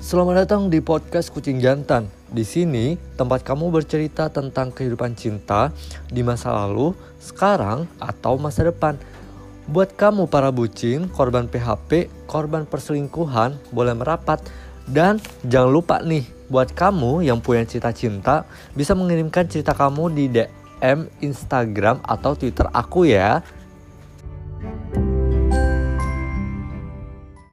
Selamat datang di podcast Kucing Jantan. Di sini tempat kamu bercerita tentang kehidupan cinta di masa lalu, sekarang, atau masa depan. Buat kamu para bucin, korban PHP, korban perselingkuhan, boleh merapat. Dan jangan lupa nih, buat kamu yang punya cerita cinta, bisa mengirimkan cerita kamu di DM Instagram atau Twitter aku ya.